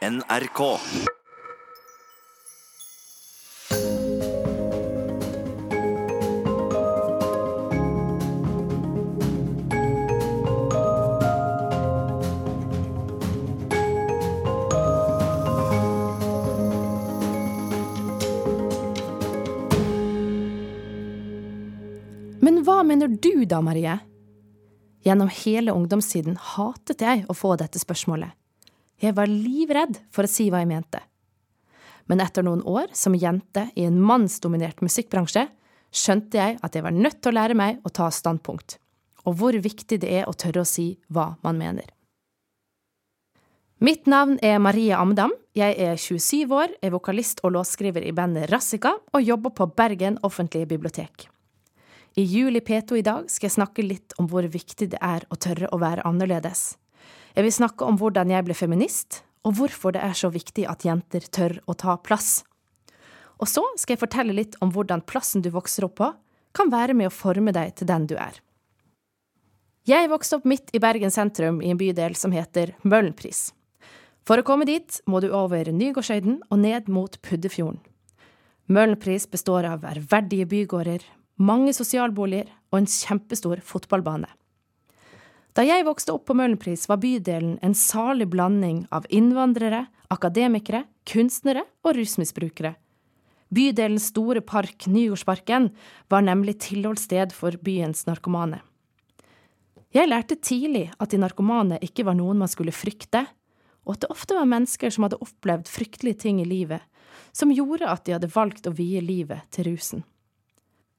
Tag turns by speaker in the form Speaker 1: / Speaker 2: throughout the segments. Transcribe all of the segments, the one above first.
Speaker 1: NRK.
Speaker 2: Men hva mener du da, Marie? Gjennom hele ungdomstiden hatet jeg å få dette spørsmålet. Jeg var livredd for å si hva jeg mente. Men etter noen år som jente i en mannsdominert musikkbransje, skjønte jeg at jeg var nødt til å lære meg å ta standpunkt, og hvor viktig det er å tørre å si hva man mener. Mitt navn er Marie Amdam. Jeg er 27 år, er vokalist og låtskriver i bandet Rassika og jobber på Bergen offentlige bibliotek. I Juli P2 i dag skal jeg snakke litt om hvor viktig det er å tørre å være annerledes. Jeg vil snakke om hvordan jeg ble feminist, og hvorfor det er så viktig at jenter tør å ta plass. Og så skal jeg fortelle litt om hvordan plassen du vokser opp på, kan være med å forme deg til den du er. Jeg vokste opp midt i Bergen sentrum i en bydel som heter Møhlenpris. For å komme dit må du over Nygårdshøyden og ned mot Puddefjorden. Møhlenpris består av ærverdige bygårder, mange sosialboliger og en kjempestor fotballbane. Da jeg vokste opp på Møhlenpris, var bydelen en salig blanding av innvandrere, akademikere, kunstnere og rusmisbrukere. Bydelens store park, Nygårdsparken, var nemlig tilholdssted for byens narkomane. Jeg lærte tidlig at de narkomane ikke var noen man skulle frykte, og at det ofte var mennesker som hadde opplevd fryktelige ting i livet, som gjorde at de hadde valgt å vie livet til rusen.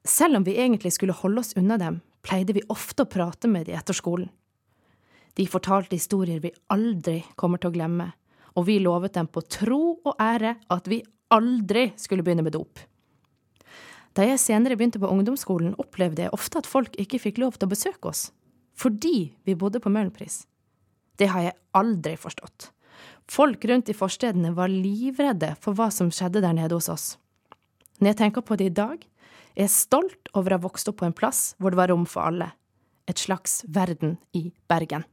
Speaker 2: Selv om vi egentlig skulle holde oss unna dem, pleide vi ofte å prate med de etter skolen. De fortalte historier vi aldri kommer til å glemme, og vi lovet dem på tro og ære at vi aldri skulle begynne med dop. Da jeg senere begynte på ungdomsskolen, opplevde jeg ofte at folk ikke fikk lov til å besøke oss, fordi vi bodde på Møhlenpris. Det har jeg aldri forstått. Folk rundt i forstedene var livredde for hva som skjedde der nede hos oss. Når jeg tenker på det i dag, er jeg stolt over å ha vokst opp på en plass hvor det var rom for alle. Et slags verden i Bergen.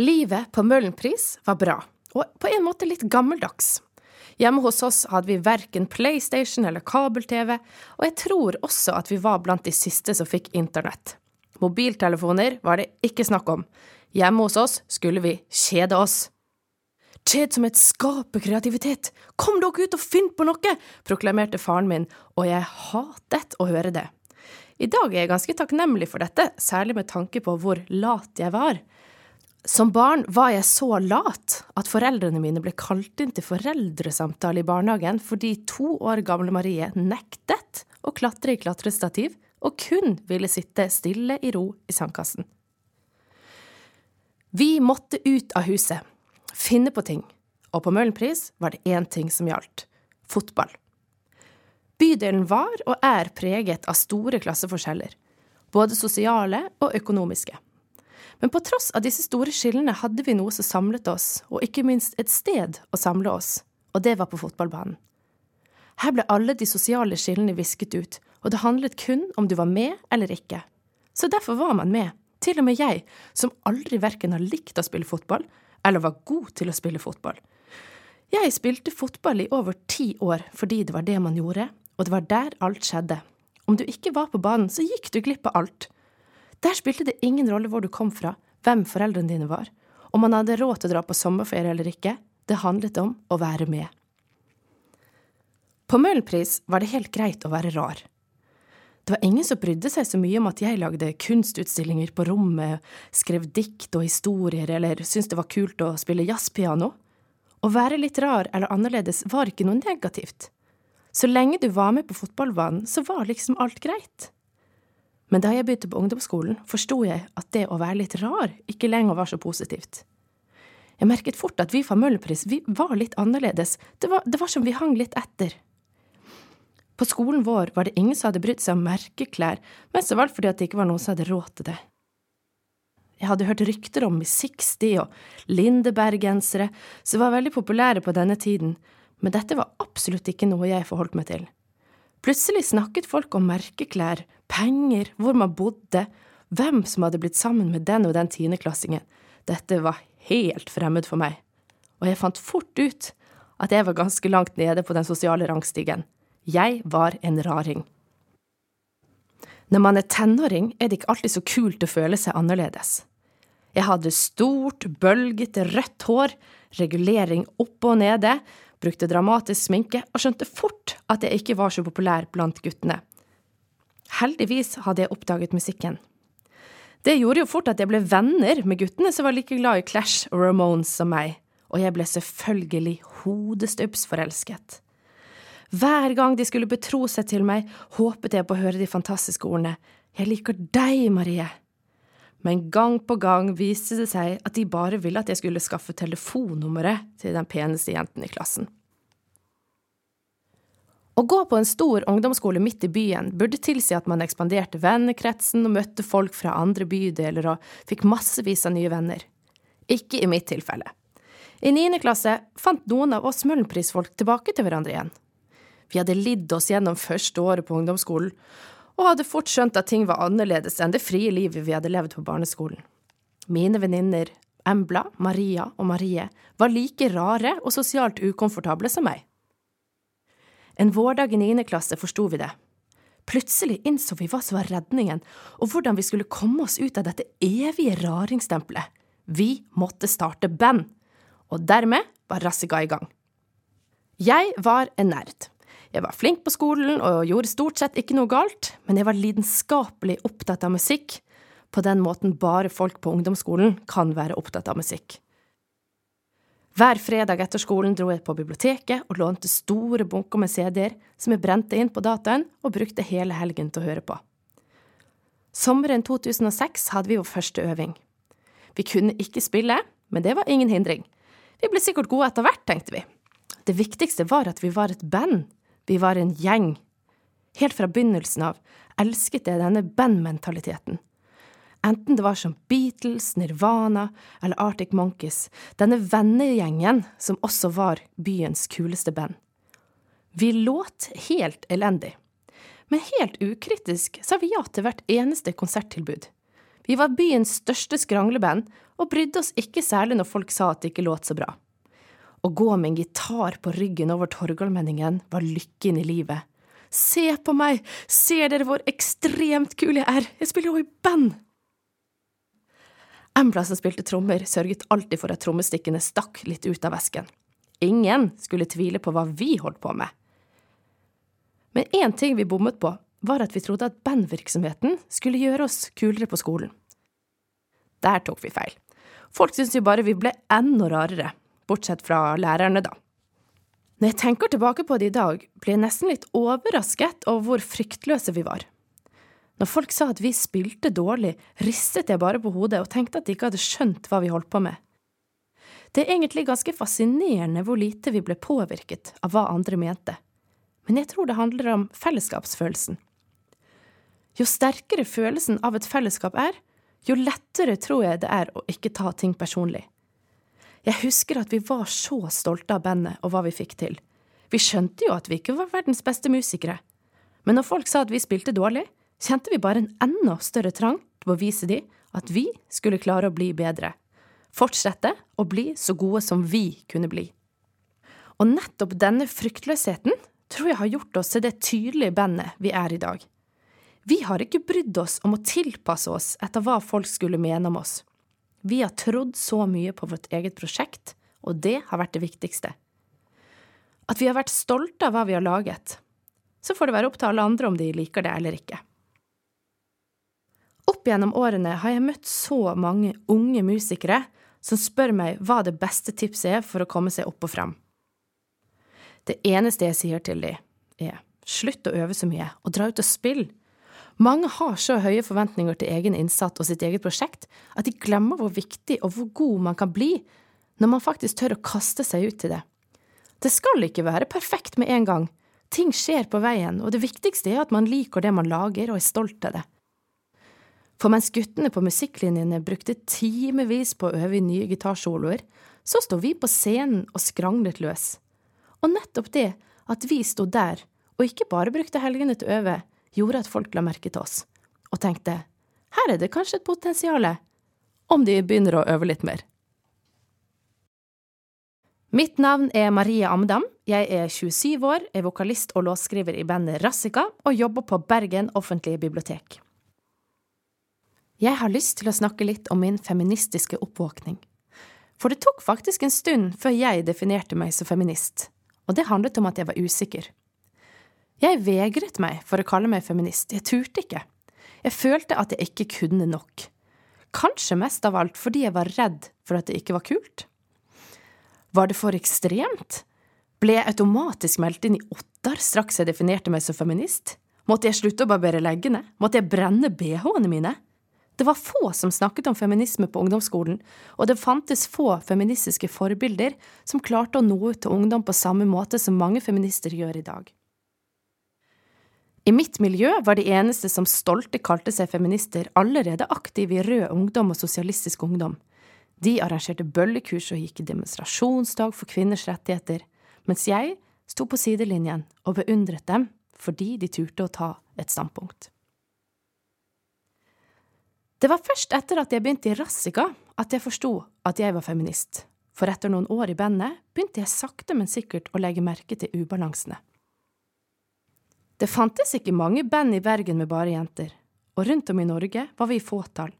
Speaker 2: Livet på Møhlenpris var bra, og på en måte litt gammeldags. Hjemme hos oss hadde vi verken PlayStation eller kabel-TV, og jeg tror også at vi var blant de siste som fikk internett. Mobiltelefoner var det ikke snakk om. Hjemme hos oss skulle vi kjede oss. Kjed som et skap kreativitet, kom dere ut og finn på noe, proklamerte faren min, og jeg hatet å høre det. I dag er jeg ganske takknemlig for dette, særlig med tanke på hvor lat jeg var. Som barn var jeg så lat at foreldrene mine ble kalt inn til foreldresamtale i barnehagen fordi to år gamle Marie nektet å klatre i klatrestativ og kun ville sitte stille i ro i sandkassen. Vi måtte ut av huset, finne på ting, og på Møhlenpris var det én ting som gjaldt – fotball. Bydelen var og er preget av store klasseforskjeller, både sosiale og økonomiske. Men på tross av disse store skillene hadde vi noe som samlet oss, og ikke minst et sted å samle oss, og det var på fotballbanen. Her ble alle de sosiale skillene visket ut, og det handlet kun om du var med eller ikke. Så derfor var man med, til og med jeg, som aldri verken har likt å spille fotball, eller var god til å spille fotball. Jeg spilte fotball i over ti år fordi det var det man gjorde, og det var der alt skjedde. Om du ikke var på banen, så gikk du glipp av alt. Der spilte det ingen rolle hvor du kom fra, hvem foreldrene dine var, om man hadde råd til å dra på sommerferie eller ikke, det handlet om å være med. På Møhlenpris var det helt greit å være rar. Det var ingen som brydde seg så mye om at jeg lagde kunstutstillinger på rommet, skrev dikt og historier eller syntes det var kult å spille jazzpiano. Å være litt rar eller annerledes var ikke noe negativt. Så lenge du var med på fotballbanen, så var liksom alt greit. Men da jeg begynte på ungdomsskolen, forsto jeg at det å være litt rar ikke lenger var så positivt. Jeg merket fort at vi fra Møhlenpris, var litt annerledes, det var, det var som vi hang litt etter. På skolen vår var det ingen som hadde brydd seg om merkeklær, mest av alt fordi det ikke var noen som hadde råd til det. Jeg hadde hørt rykter om Sixty og Lindeberg-gensere, som var veldig populære på denne tiden, men dette var absolutt ikke noe jeg forholdt meg til. Plutselig snakket folk om merkeklær, penger, hvor man bodde, hvem som hadde blitt sammen med den og den tiendeklassingen. Dette var helt fremmed for meg, og jeg fant fort ut at jeg var ganske langt nede på den sosiale rangstigen. Jeg var en raring. Når man er tenåring, er det ikke alltid så kult å føle seg annerledes. Jeg hadde stort, bølgete, rødt hår, regulering oppe og nede, brukte dramatisk sminke og skjønte fort at jeg ikke var så populær blant guttene. Heldigvis hadde jeg oppdaget musikken. Det gjorde jo fort at jeg ble venner med guttene som var like glad i Clash og Ramones som meg, og jeg ble selvfølgelig hodestubbsforelsket. Hver gang de skulle betro seg til meg, håpet jeg på å høre de fantastiske ordene Jeg liker deg, Marie. Men gang på gang viste det seg at de bare ville at jeg skulle skaffe telefonnummeret til den peneste jenten i klassen. Å gå på en stor ungdomsskole midt i byen burde tilsi at man ekspanderte vennekretsen og møtte folk fra andre bydeler og fikk massevis av nye venner. Ikke i mitt tilfelle. I niende klasse fant noen av oss Møhlenpris-folk tilbake til hverandre igjen. Vi hadde lidd oss gjennom første året på ungdomsskolen, og hadde fort skjønt at ting var annerledes enn det frie livet vi hadde levd på barneskolen. Mine venninner, Embla, Maria og Marie, var like rare og sosialt ukomfortable som meg. En vårdag i niende klasse forsto vi det. Plutselig innså vi hva som var redningen, og hvordan vi skulle komme oss ut av dette evige raringstempelet. Vi måtte starte band, og dermed var Rassiga i gang. Jeg var en nerd. Jeg var flink på skolen og gjorde stort sett ikke noe galt, men jeg var lidenskapelig opptatt av musikk, på den måten bare folk på ungdomsskolen kan være opptatt av musikk. Hver fredag etter skolen dro jeg på biblioteket og lånte store bunker med CD-er som jeg brente inn på dataen og brukte hele helgen til å høre på. Sommeren 2006 hadde vi vår første øving. Vi kunne ikke spille, men det var ingen hindring. Vi ble sikkert gode etter hvert, tenkte vi. Det viktigste var at vi var et band. Vi var en gjeng. Helt fra begynnelsen av elsket jeg denne bandmentaliteten. Enten det var som Beatles, Nirvana eller Arctic Monkeys, denne vennegjengen som også var byens kuleste band. Vi låt helt elendig, men helt ukritisk sa vi ja til hvert eneste konserttilbud. Vi var byens største skrangleband og brydde oss ikke særlig når folk sa at det ikke låt så bra. Å gå med en gitar på ryggen over Torgallmenningen var lykken i livet. Se på meg, ser dere hvor ekstremt kul jeg er, jeg spiller jo i band! Embla som spilte trommer, sørget alltid for at trommestikkene stakk litt ut av vesken. Ingen skulle tvile på hva vi holdt på med. Men én ting vi bommet på, var at vi trodde at bandvirksomheten skulle gjøre oss kulere på skolen. Der tok vi feil. Folk syntes jo bare vi ble enda rarere, bortsett fra lærerne, da. Når jeg tenker tilbake på det i dag, blir jeg nesten litt overrasket over hvor fryktløse vi var. Når folk sa at vi spilte dårlig, ristet jeg bare på hodet og tenkte at de ikke hadde skjønt hva vi holdt på med. Det er egentlig ganske fascinerende hvor lite vi ble påvirket av hva andre mente, men jeg tror det handler om fellesskapsfølelsen. Jo sterkere følelsen av et fellesskap er, jo lettere tror jeg det er å ikke ta ting personlig. Jeg husker at vi var så stolte av bandet og hva vi fikk til. Vi skjønte jo at vi ikke var verdens beste musikere, men når folk sa at vi spilte dårlig, kjente vi bare en enda større trang til å vise dem at vi skulle klare å bli bedre, fortsette å bli så gode som vi kunne bli. Og nettopp denne fryktløsheten tror jeg har gjort oss til det tydelige bandet vi er i dag. Vi har ikke brydd oss om å tilpasse oss etter hva folk skulle mene om oss. Vi har trodd så mye på vårt eget prosjekt, og det har vært det viktigste. At vi har vært stolte av hva vi har laget. Så får det være opp til alle andre om de liker det eller ikke. Opp gjennom årene har jeg møtt så mange unge musikere som spør meg hva det beste tipset er for å komme seg opp og frem. Det eneste jeg sier til dem, er slutt å øve så mye, og dra ut og spill. Mange har så høye forventninger til egen innsats og sitt eget prosjekt at de glemmer hvor viktig og hvor god man kan bli når man faktisk tør å kaste seg ut til det. Det skal ikke være perfekt med en gang. Ting skjer på veien, og det viktigste er at man liker det man lager og er stolt av det. For mens guttene på musikklinjene brukte timevis på å øve i nye gitarsoloer, så sto vi på scenen og skranglet løs. Og nettopp det at vi sto der og ikke bare brukte helgene til å øve, gjorde at folk la merke til oss, og tenkte her er det kanskje et potensial, om de begynner å øve litt mer. Mitt navn er Marie Amdam. Jeg er 27 år, er vokalist og låtskriver i bandet Rassika og jobber på Bergen offentlige bibliotek. Jeg har lyst til å snakke litt om min feministiske oppvåkning. For det tok faktisk en stund før jeg definerte meg som feminist, og det handlet om at jeg var usikker. Jeg vegret meg for å kalle meg feminist, jeg turte ikke. Jeg følte at jeg ikke kunne nok. Kanskje mest av alt fordi jeg var redd for at det ikke var kult. Var det for ekstremt? Ble jeg automatisk meldt inn i Ottar straks jeg definerte meg som feminist? Måtte jeg slutte å barbere leggene? Måtte jeg brenne bh-ene mine? Det var få som snakket om feminisme på ungdomsskolen, og det fantes få feministiske forbilder som klarte å nå ut til ungdom på samme måte som mange feminister gjør i dag. I mitt miljø var de eneste som stolte kalte seg feminister, allerede aktive i Rød Ungdom og Sosialistisk Ungdom. De arrangerte bøllekurs og gikk i demonstrasjonsdag for kvinners rettigheter, mens jeg sto på sidelinjen og beundret dem fordi de turte å ta et standpunkt. Det var først etter at jeg begynte i Rassika at jeg forsto at jeg var feminist, for etter noen år i bandet begynte jeg sakte, men sikkert å legge merke til ubalansene. Det fantes ikke mange band i Bergen med bare jenter, og rundt om i Norge var vi i fåtall,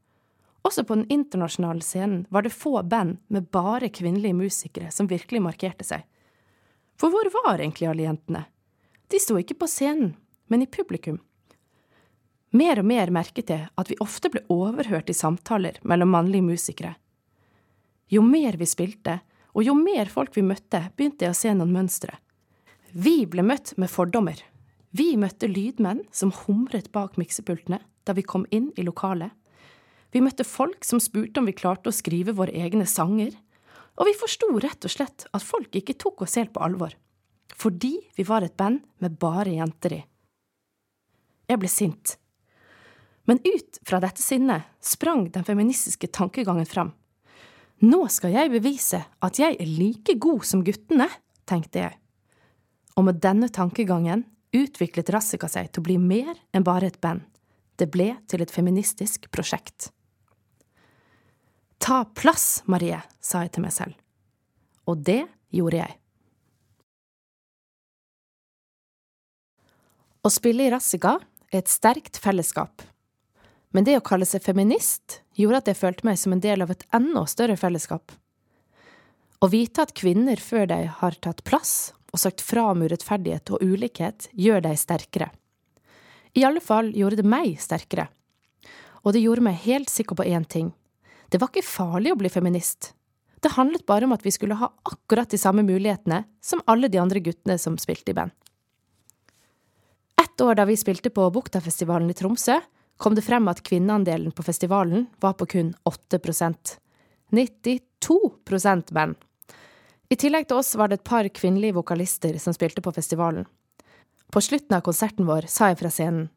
Speaker 2: også på den internasjonale scenen var det få band med bare kvinnelige musikere som virkelig markerte seg. For hvor var egentlig alle jentene? De sto ikke på scenen, men i publikum. Mer og mer merket jeg at vi ofte ble overhørt i samtaler mellom mannlige musikere. Jo mer vi spilte, og jo mer folk vi møtte, begynte jeg å se noen mønstre. Vi ble møtt med fordommer. Vi møtte lydmenn som humret bak miksepultene da vi kom inn i lokalet. Vi møtte folk som spurte om vi klarte å skrive våre egne sanger, og vi forsto rett og slett at folk ikke tok oss helt på alvor, fordi vi var et band med bare jenter i. Jeg ble sint. Men ut fra dette sinnet sprang den feministiske tankegangen fram. Nå skal jeg bevise at jeg er like god som guttene, tenkte jeg. Og med denne tankegangen utviklet Rassika seg til å bli mer enn bare et band. Det ble til et feministisk prosjekt. Ta plass, Marie, sa jeg til meg selv. Og det gjorde jeg. Å spille i Rassica er et sterkt fellesskap, men det å kalle seg feminist gjorde at jeg følte meg som en del av et enda større fellesskap. Å vite at kvinner før deg har tatt plass og sagt fra om urettferdighet og ulikhet, gjør deg sterkere. I alle fall gjorde det meg sterkere. Og det gjorde meg helt sikker på én ting det var ikke farlig å bli feminist. Det handlet bare om at vi skulle ha akkurat de samme mulighetene som alle de andre guttene som spilte i band. Ett år da vi spilte på Buktafestivalen i Tromsø, kom det frem at kvinneandelen på festivalen var på kun 8% 92% band. I tillegg til oss var det et par kvinnelige vokalister som spilte på festivalen. På slutten av konserten vår sa jeg fra scenen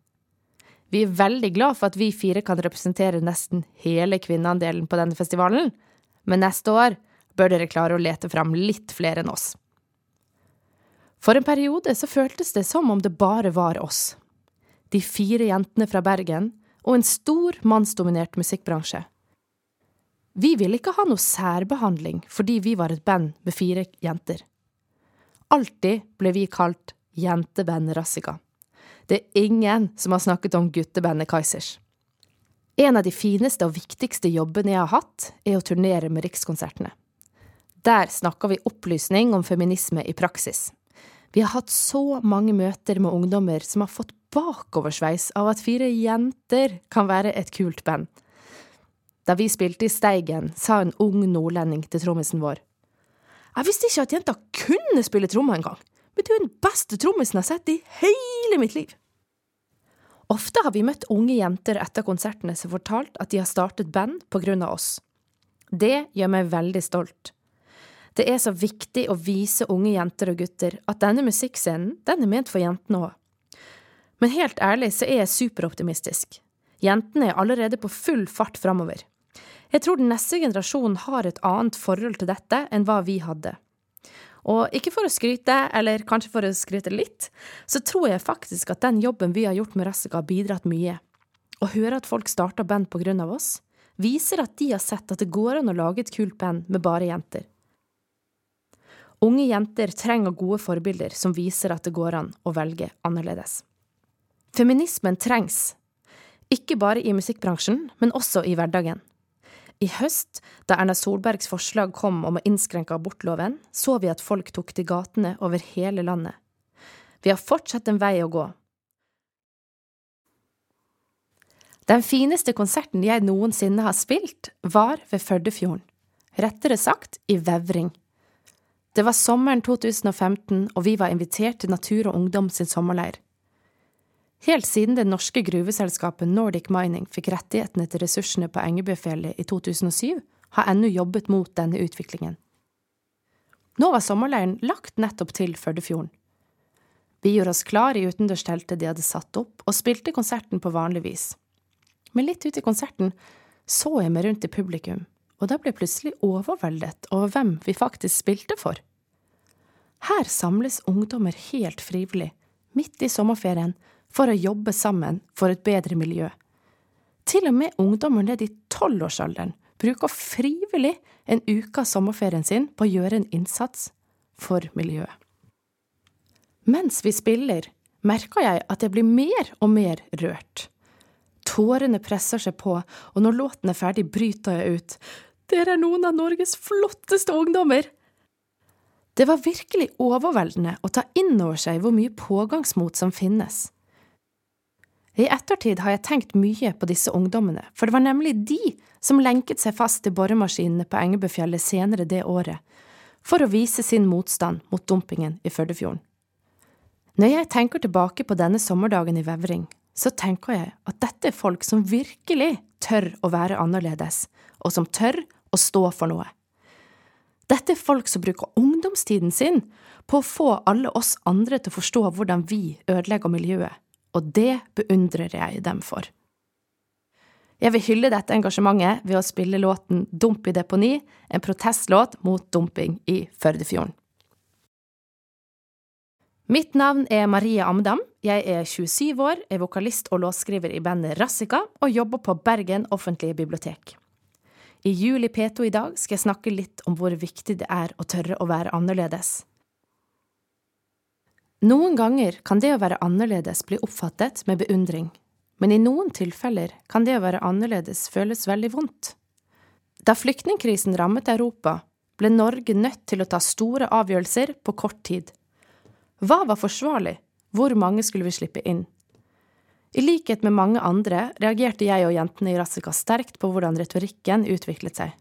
Speaker 2: vi er veldig glad for at vi fire kan representere nesten hele kvinneandelen på denne festivalen, men neste år bør dere klare å lete fram litt flere enn oss. For en periode så føltes det som om det bare var oss. De fire jentene fra Bergen og en stor mannsdominert musikkbransje. Vi ville ikke ha noe særbehandling fordi vi var et band med fire jenter. Alltid ble vi kalt Jenteband Rassiga. Det er ingen som har snakket om guttebandet Kaizers. En av de fineste og viktigste jobbene jeg har hatt, er å turnere med Rikskonsertene. Der snakker vi opplysning om feminisme i praksis. Vi har hatt så mange møter med ungdommer som har fått bakoversveis av at fire jenter kan være et kult band. Da vi spilte i Steigen, sa en ung nordlending til trommisen vår. Jeg visste ikke at jenter kunne spille trommer engang men du er den beste trommisen jeg har sett i hele mitt liv. Ofte har vi møtt unge jenter etter konsertene som fortalt at de har startet band på grunn av oss. Det gjør meg veldig stolt. Det er så viktig å vise unge jenter og gutter at denne musikkscenen, den er ment for jentene òg. Men helt ærlig så er jeg superoptimistisk. Jentene er allerede på full fart framover. Jeg tror den neste generasjonen har et annet forhold til dette enn hva vi hadde. Og ikke for å skryte, eller kanskje for å skryte litt, så tror jeg faktisk at den jobben vi har gjort med Rassica, har bidratt mye. Å høre at folk starter band på grunn av oss, viser at de har sett at det går an å lage et kult band med bare jenter. Unge jenter trenger gode forbilder som viser at det går an å velge annerledes. Feminismen trengs, ikke bare i musikkbransjen, men også i hverdagen. I høst, da Erna Solbergs forslag kom om å innskrenke abortloven, så vi at folk tok til gatene over hele landet. Vi har fortsatt en vei å gå. Den fineste konserten jeg noensinne har spilt, var ved Førdefjorden. Rettere sagt i Vevring. Det var sommeren 2015, og vi var invitert til Natur og Ungdom sin sommerleir. Helt siden det norske gruveselskapet Nordic Mining fikk rettighetene til ressursene på Engebøfjellet i 2007, har NU jobbet mot denne utviklingen. Nå var sommerleiren lagt nettopp til Førdefjorden. Vi gjorde oss klar i utendørsteltet de hadde satt opp, og spilte konserten på vanlig vis. Men litt ute i konserten så jeg meg rundt i publikum, og da ble jeg plutselig overveldet over hvem vi faktisk spilte for. Her samles ungdommer helt frivillig, midt i sommerferien, for å jobbe sammen for et bedre miljø. Til og med ungdommer ned i tolvårsalderen bruker frivillig en uke av sommerferien sin på å gjøre en innsats for miljøet. Mens vi spiller, merker jeg at jeg blir mer og mer rørt. Tårene presser seg på, og når låten er ferdig, bryter jeg ut. Dere er noen av Norges flotteste ungdommer! Det var virkelig overveldende å ta inn over seg hvor mye pågangsmot som finnes. I ettertid har jeg tenkt mye på disse ungdommene, for det var nemlig de som lenket seg fast til boremaskinene på Engebøfjellet senere det året, for å vise sin motstand mot dumpingen i Førdefjorden. Når jeg tenker tilbake på denne sommerdagen i Vevring, så tenker jeg at dette er folk som virkelig tør å være annerledes, og som tør å stå for noe. Dette er folk som bruker ungdomstiden sin på å få alle oss andre til å forstå hvordan vi ødelegger miljøet, og det beundrer jeg dem for. Jeg vil hylle dette engasjementet ved å spille låten Dump i deponi, en protestlåt mot dumping i Førdefjorden. Mitt navn er Marie Amdam. Jeg er 27 år, er vokalist og låtskriver i bandet Rassika og jobber på Bergen offentlige bibliotek. I Juli P2 i dag skal jeg snakke litt om hvor viktig det er å tørre å være annerledes. Noen ganger kan det å være annerledes bli oppfattet med beundring, men i noen tilfeller kan det å være annerledes føles veldig vondt. Da flyktningkrisen rammet Europa, ble Norge nødt til å ta store avgjørelser på kort tid. Hva var forsvarlig? Hvor mange skulle vi slippe inn? I likhet med mange andre reagerte jeg og jentene i Rassika sterkt på hvordan retorikken utviklet seg.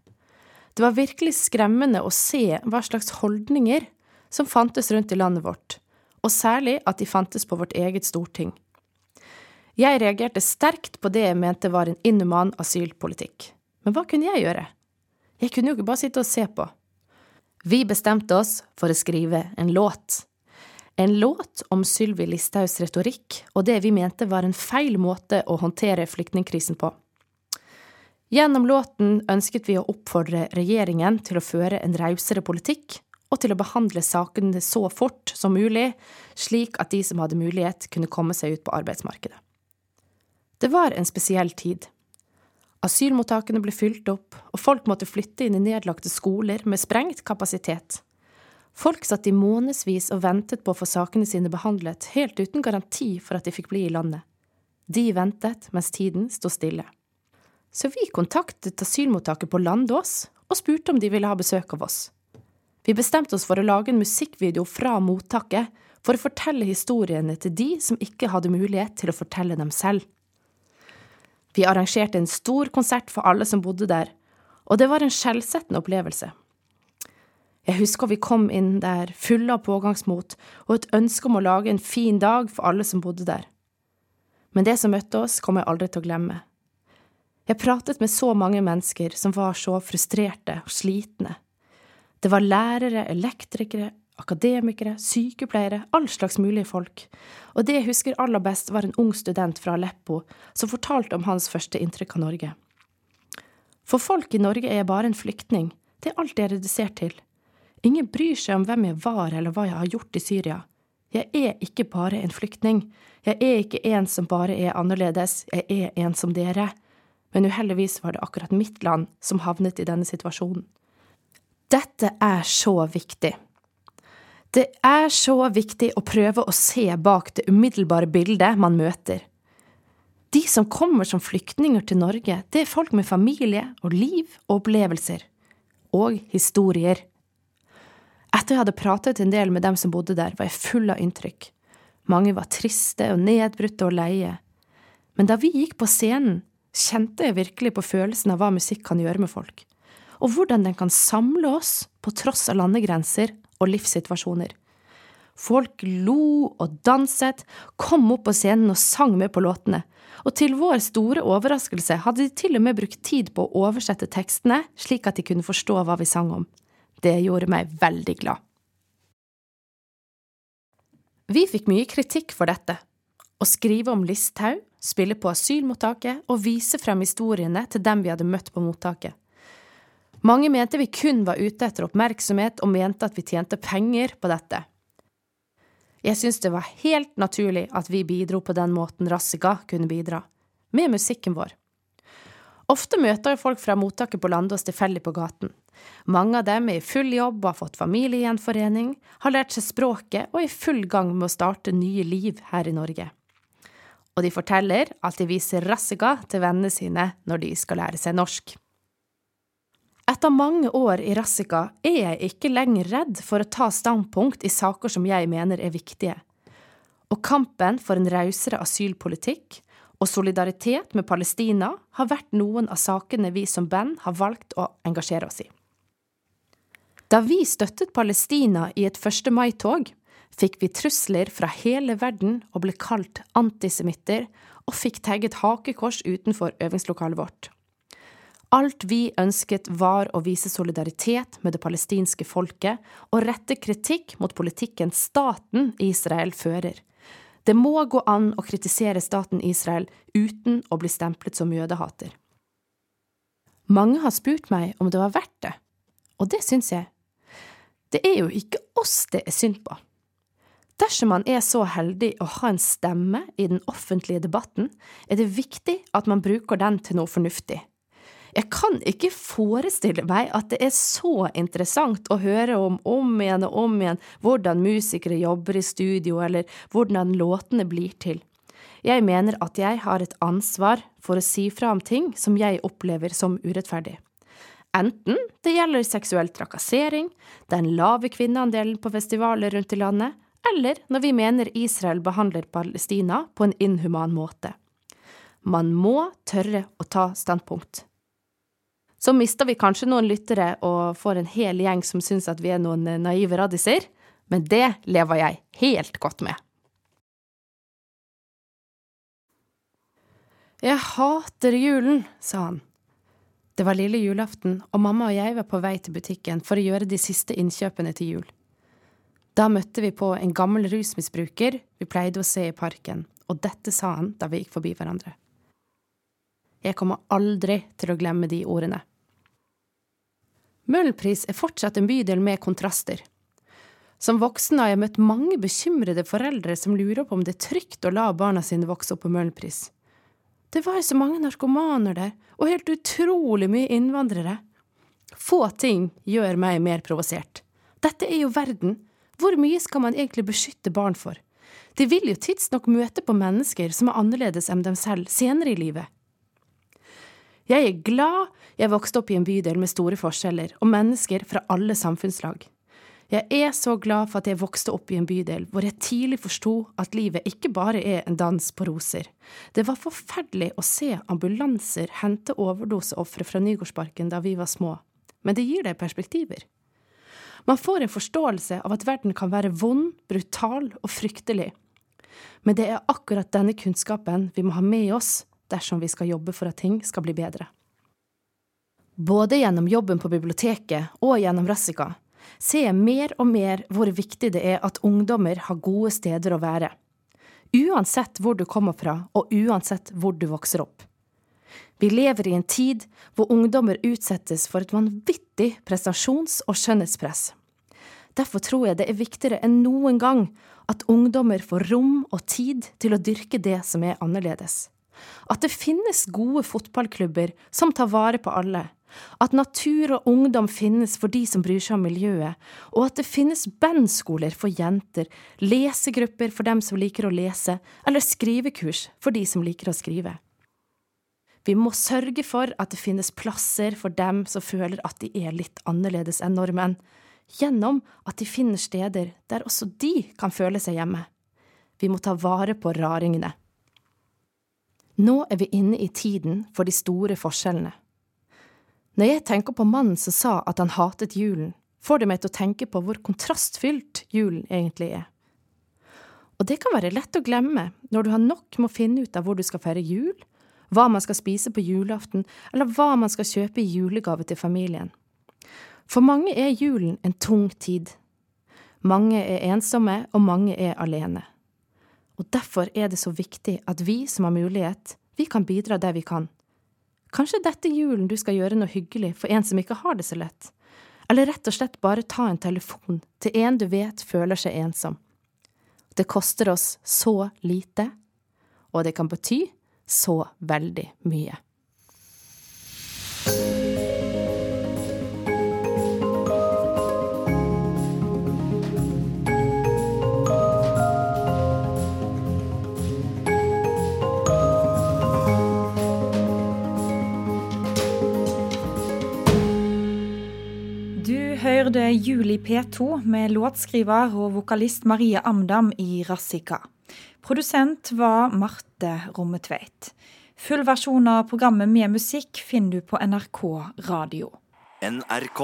Speaker 2: Det var virkelig skremmende å se hva slags holdninger som fantes rundt i landet vårt, og særlig at de fantes på vårt eget storting. Jeg reagerte sterkt på det jeg mente var en inhuman asylpolitikk. Men hva kunne jeg gjøre? Jeg kunne jo ikke bare sitte og se på. Vi bestemte oss for å skrive en låt. En låt om Sylvi Listhaugs retorikk og det vi mente var en feil måte å håndtere flyktningkrisen på. Gjennom låten ønsket vi å oppfordre regjeringen til å føre en rausere politikk, og til å behandle sakene så fort som mulig, slik at de som hadde mulighet, kunne komme seg ut på arbeidsmarkedet. Det var en spesiell tid. Asylmottakene ble fylt opp, og folk måtte flytte inn i nedlagte skoler med sprengt kapasitet. Folk satt i månedsvis og ventet på å få sakene sine behandlet, helt uten garanti for at de fikk bli i landet. De ventet mens tiden sto stille. Så vi kontaktet asylmottaket på Landås og spurte om de ville ha besøk av oss. Vi bestemte oss for å lage en musikkvideo fra mottaket for å fortelle historiene til de som ikke hadde mulighet til å fortelle dem selv. Vi arrangerte en stor konsert for alle som bodde der, og det var en skjellsettende opplevelse. Jeg husker vi kom inn der fulle av pågangsmot og et ønske om å lage en fin dag for alle som bodde der. Men det som møtte oss, kommer jeg aldri til å glemme. Jeg pratet med så mange mennesker som var så frustrerte og slitne. Det var lærere, elektrikere, akademikere, sykepleiere, all slags mulige folk, og det jeg husker aller best, var en ung student fra Aleppo som fortalte om hans første inntrykk av Norge. For folk i Norge er jeg bare en flyktning, det er alt jeg er redusert til. Ingen bryr seg om hvem jeg var eller hva jeg har gjort i Syria. Jeg er ikke bare en flyktning. Jeg er ikke en som bare er annerledes, jeg er en som dere. Men uheldigvis var det akkurat mitt land som havnet i denne situasjonen. Dette er så viktig. Det er så viktig å prøve å se bak det umiddelbare bildet man møter. De som kommer som flyktninger til Norge, det er folk med familie og liv og opplevelser. Og historier. Etter jeg hadde pratet en del med dem som bodde der, var jeg full av inntrykk. Mange var triste og nedbrutte og leie. Men da vi gikk på scenen, kjente jeg virkelig på følelsen av hva musikk kan gjøre med folk, og hvordan den kan samle oss på tross av landegrenser og livssituasjoner. Folk lo og danset, kom opp på scenen og sang med på låtene, og til vår store overraskelse hadde de til og med brukt tid på å oversette tekstene slik at de kunne forstå hva vi sang om. Det gjorde meg veldig glad. Vi fikk mye kritikk for dette. Å skrive om Listhaug, spille på asylmottaket og vise frem historiene til dem vi hadde møtt på mottaket. Mange mente vi kun var ute etter oppmerksomhet og mente at vi tjente penger på dette. Jeg syntes det var helt naturlig at vi bidro på den måten Rassiga kunne bidra, med musikken vår. Ofte møter jeg folk fra mottaket på Landås tilfeldig på gaten. Mange av dem er i full jobb og har fått familiegjenforening, har lært seg språket og er i full gang med å starte nye liv her i Norge. Og de forteller at de viser Rassiga til vennene sine når de skal lære seg norsk. Etter mange år i Rassika er jeg ikke lenger redd for å ta standpunkt i saker som jeg mener er viktige. Og kampen for en rausere asylpolitikk og solidaritet med Palestina har vært noen av sakene vi som band har valgt å engasjere oss i. Da vi støttet Palestina i et 1. mai-tog, fikk vi trusler fra hele verden og ble kalt antisemitter og fikk tagget hakekors utenfor øvingslokalet vårt. Alt vi ønsket var å vise solidaritet med det palestinske folket og rette kritikk mot politikken staten Israel fører. Det må gå an å kritisere staten Israel uten å bli stemplet som jødehater. Mange har spurt meg om det var verdt det, og det syns jeg. Det er jo ikke oss det er synd på. Dersom man er så heldig å ha en stemme i den offentlige debatten, er det viktig at man bruker den til noe fornuftig. Jeg kan ikke forestille meg at det er så interessant å høre om om igjen og om igjen hvordan musikere jobber i studio, eller hvordan låtene blir til. Jeg mener at jeg har et ansvar for å si fra om ting som jeg opplever som urettferdig. Enten det gjelder seksuell trakassering, den lave kvinneandelen på festivaler rundt i landet, eller når vi mener Israel behandler Palestina på en inhuman måte. Man må tørre å ta standpunkt. Så mister vi kanskje noen lyttere og får en hel gjeng som syns at vi er noen naive raddiser, men det lever jeg helt godt med. Jeg hater julen, sa han. Det var lille julaften, og mamma og jeg var på vei til butikken for å gjøre de siste innkjøpene til jul. Da møtte vi på en gammel rusmisbruker vi pleide å se i parken, og dette sa han da vi gikk forbi hverandre. Jeg kommer aldri til å glemme de ordene. Møhlenpris er fortsatt en bydel med kontraster. Som voksen har jeg møtt mange bekymrede foreldre som lurer på om det er trygt å la barna sine vokse opp på Møhlenpris. Det var jo så mange narkomaner der, og helt utrolig mye innvandrere. Få ting gjør meg mer provosert. Dette er jo verden. Hvor mye skal man egentlig beskytte barn for? De vil jo tidsnok møte på mennesker som er annerledes enn dem selv senere i livet. Jeg er glad jeg vokste opp i en bydel med store forskjeller og mennesker fra alle samfunnslag. Jeg er så glad for at jeg vokste opp i en bydel hvor jeg tidlig forsto at livet ikke bare er en dans på roser. Det var forferdelig å se ambulanser hente overdoseofre fra Nygårdsparken da vi var små, men det gir deg perspektiver. Man får en forståelse av at verden kan være vond, brutal og fryktelig. Men det er akkurat denne kunnskapen vi må ha med oss dersom vi skal jobbe for at ting skal bli bedre. Både gjennom jobben på biblioteket og gjennom Rassika ser jeg mer og mer hvor viktig det er at ungdommer har gode steder å være. Uansett hvor du kommer fra, og uansett hvor du vokser opp. Vi lever i en tid hvor ungdommer utsettes for et vanvittig prestasjons- og skjønnhetspress. Derfor tror jeg det er viktigere enn noen gang at ungdommer får rom og tid til å dyrke det som er annerledes. At det finnes gode fotballklubber som tar vare på alle, at natur og ungdom finnes for de som bryr seg om miljøet, og at det finnes bandskoler for jenter, lesegrupper for dem som liker å lese, eller skrivekurs for de som liker å skrive. Vi må sørge for at det finnes plasser for dem som føler at de er litt annerledes enn nordmenn, gjennom at de finner steder der også de kan føle seg hjemme. Vi må ta vare på raringene. Nå er vi inne i tiden for de store forskjellene. Når jeg tenker på mannen som sa at han hatet julen, får det meg til å tenke på hvor kontrastfylt julen egentlig er. Og det kan være lett å glemme når du har nok med å finne ut av hvor du skal feire jul, hva man skal spise på julaften, eller hva man skal kjøpe i julegave til familien. For mange er julen en tung tid. Mange er ensomme, og mange er alene. Og derfor er det så viktig at vi som har mulighet, vi kan bidra der vi kan. Kanskje dette julen du skal gjøre noe hyggelig for en som ikke har det så lett, eller rett og slett bare ta en telefon til en du vet føler seg ensom. Det koster oss så lite, og det kan bety så veldig mye.
Speaker 1: Hørte Juli P2 med låtskriver og vokalist Marie Amdam i Rassika. Produsent var Marte Rommetveit. Full versjon av programmet med musikk finner du på NRK Radio. NRK.